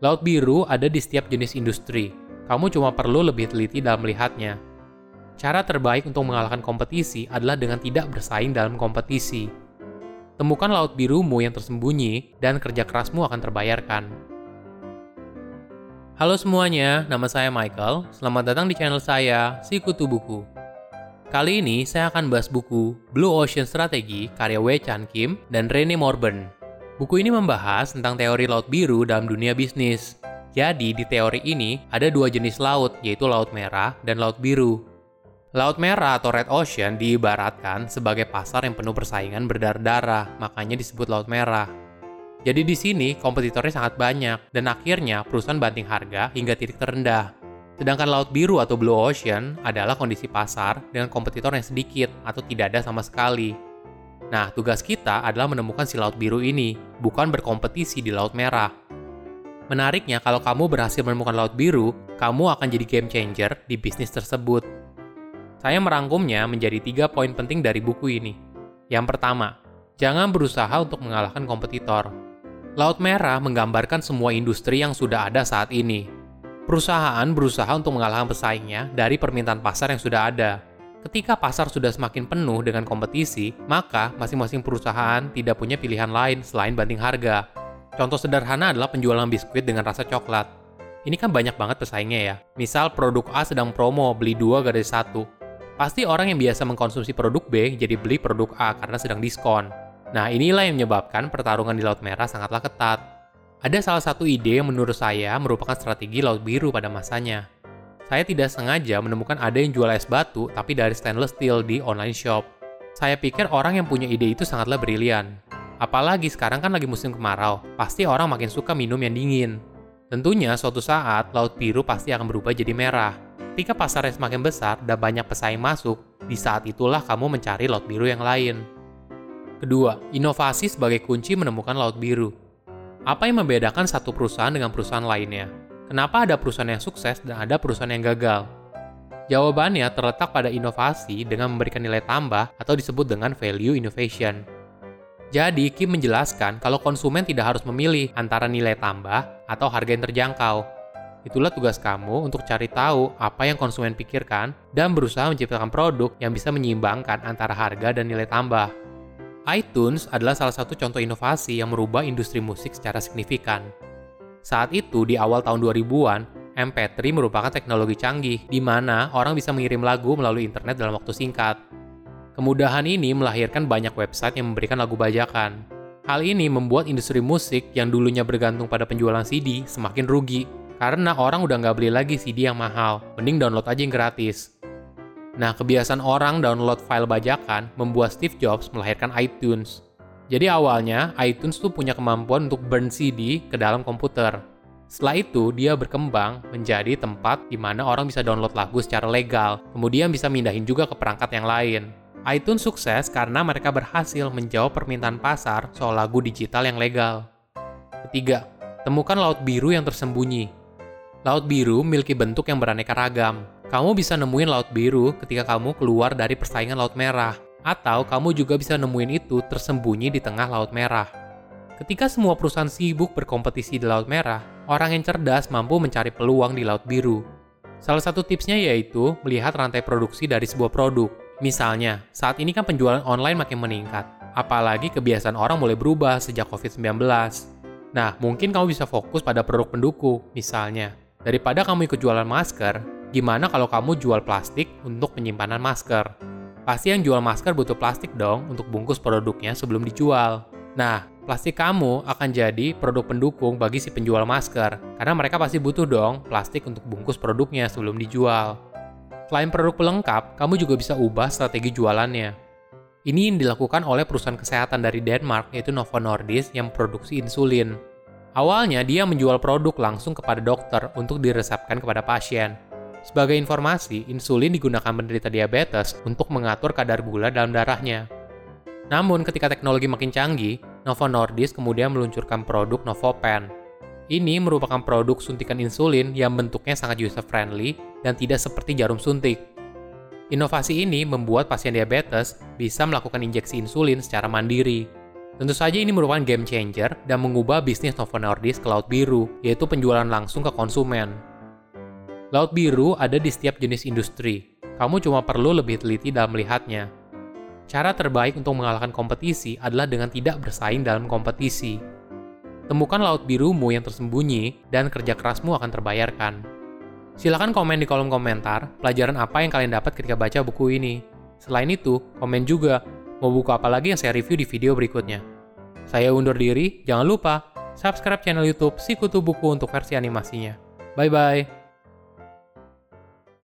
Laut biru ada di setiap jenis industri. Kamu cuma perlu lebih teliti dalam melihatnya. Cara terbaik untuk mengalahkan kompetisi adalah dengan tidak bersaing dalam kompetisi. Temukan laut birumu yang tersembunyi, dan kerja kerasmu akan terbayarkan. Halo semuanya, nama saya Michael. Selamat datang di channel saya, Sikutu Buku. Kali ini saya akan bahas buku Blue Ocean Strategy karya Wei Chan Kim dan Rene Morburn. Buku ini membahas tentang teori laut biru dalam dunia bisnis. Jadi, di teori ini ada dua jenis laut, yaitu laut merah dan laut biru. Laut Merah atau Red Ocean diibaratkan sebagai pasar yang penuh persaingan berdarah-darah, makanya disebut Laut Merah. Jadi di sini kompetitornya sangat banyak dan akhirnya perusahaan banting harga hingga titik terendah. Sedangkan Laut Biru atau Blue Ocean adalah kondisi pasar dengan kompetitor yang sedikit atau tidak ada sama sekali. Nah, tugas kita adalah menemukan si Laut Biru ini, bukan berkompetisi di Laut Merah. Menariknya, kalau kamu berhasil menemukan Laut Biru, kamu akan jadi game changer di bisnis tersebut. Saya merangkumnya menjadi tiga poin penting dari buku ini. Yang pertama, jangan berusaha untuk mengalahkan kompetitor. Laut Merah menggambarkan semua industri yang sudah ada saat ini. Perusahaan berusaha untuk mengalahkan pesaingnya dari permintaan pasar yang sudah ada. Ketika pasar sudah semakin penuh dengan kompetisi, maka masing-masing perusahaan tidak punya pilihan lain selain banting harga. Contoh sederhana adalah penjualan biskuit dengan rasa coklat. Ini kan banyak banget pesaingnya ya. Misal produk A sedang promo beli dua garis satu, Pasti orang yang biasa mengkonsumsi produk B jadi beli produk A karena sedang diskon. Nah, inilah yang menyebabkan pertarungan di Laut Merah sangatlah ketat. Ada salah satu ide yang menurut saya merupakan strategi Laut Biru pada masanya. Saya tidak sengaja menemukan ada yang jual es batu tapi dari stainless steel di online shop. Saya pikir orang yang punya ide itu sangatlah brilian. Apalagi sekarang kan lagi musim kemarau, pasti orang makin suka minum yang dingin. Tentunya suatu saat laut biru pasti akan berubah jadi merah. Ketika pasarnya semakin besar dan banyak pesaing masuk, di saat itulah kamu mencari laut biru yang lain. Kedua, inovasi sebagai kunci menemukan laut biru. Apa yang membedakan satu perusahaan dengan perusahaan lainnya? Kenapa ada perusahaan yang sukses dan ada perusahaan yang gagal? Jawabannya terletak pada inovasi dengan memberikan nilai tambah atau disebut dengan value innovation. Jadi, Kim menjelaskan kalau konsumen tidak harus memilih antara nilai tambah atau harga yang terjangkau, Itulah tugas kamu untuk cari tahu apa yang konsumen pikirkan dan berusaha menciptakan produk yang bisa menyeimbangkan antara harga dan nilai tambah. iTunes adalah salah satu contoh inovasi yang merubah industri musik secara signifikan. Saat itu, di awal tahun 2000-an, MP3 merupakan teknologi canggih di mana orang bisa mengirim lagu melalui internet dalam waktu singkat. Kemudahan ini melahirkan banyak website yang memberikan lagu bajakan. Hal ini membuat industri musik yang dulunya bergantung pada penjualan CD semakin rugi karena orang udah nggak beli lagi CD yang mahal, mending download aja yang gratis. Nah, kebiasaan orang download file bajakan membuat Steve Jobs melahirkan iTunes. Jadi awalnya, iTunes tuh punya kemampuan untuk burn CD ke dalam komputer. Setelah itu, dia berkembang menjadi tempat di mana orang bisa download lagu secara legal, kemudian bisa mindahin juga ke perangkat yang lain. iTunes sukses karena mereka berhasil menjawab permintaan pasar soal lagu digital yang legal. Ketiga, temukan laut biru yang tersembunyi. Laut biru memiliki bentuk yang beraneka ragam. Kamu bisa nemuin laut biru ketika kamu keluar dari persaingan laut merah, atau kamu juga bisa nemuin itu tersembunyi di tengah laut merah. Ketika semua perusahaan sibuk berkompetisi di laut merah, orang yang cerdas mampu mencari peluang di laut biru. Salah satu tipsnya yaitu melihat rantai produksi dari sebuah produk. Misalnya, saat ini kan penjualan online makin meningkat, apalagi kebiasaan orang mulai berubah sejak COVID-19. Nah, mungkin kamu bisa fokus pada produk pendukung, misalnya Daripada kamu ikut jualan masker, gimana kalau kamu jual plastik untuk penyimpanan masker? Pasti yang jual masker butuh plastik dong untuk bungkus produknya sebelum dijual. Nah, plastik kamu akan jadi produk pendukung bagi si penjual masker, karena mereka pasti butuh dong plastik untuk bungkus produknya sebelum dijual. Selain produk pelengkap, kamu juga bisa ubah strategi jualannya. Ini yang dilakukan oleh perusahaan kesehatan dari Denmark yaitu Novo Nordisk yang memproduksi insulin. Awalnya dia menjual produk langsung kepada dokter untuk diresepkan kepada pasien. Sebagai informasi, insulin digunakan penderita diabetes untuk mengatur kadar gula dalam darahnya. Namun ketika teknologi makin canggih, Novo Nordisk kemudian meluncurkan produk Novopen. Ini merupakan produk suntikan insulin yang bentuknya sangat user-friendly dan tidak seperti jarum suntik. Inovasi ini membuat pasien diabetes bisa melakukan injeksi insulin secara mandiri. Tentu saja ini merupakan game changer dan mengubah bisnis Novo Nordisk ke Laut Biru, yaitu penjualan langsung ke konsumen. Laut Biru ada di setiap jenis industri. Kamu cuma perlu lebih teliti dalam melihatnya. Cara terbaik untuk mengalahkan kompetisi adalah dengan tidak bersaing dalam kompetisi. Temukan laut birumu yang tersembunyi, dan kerja kerasmu akan terbayarkan. Silahkan komen di kolom komentar pelajaran apa yang kalian dapat ketika baca buku ini. Selain itu, komen juga mau buku apa lagi yang saya review di video berikutnya. Saya undur diri, jangan lupa subscribe channel YouTube Sikutu Buku untuk versi animasinya. Bye bye.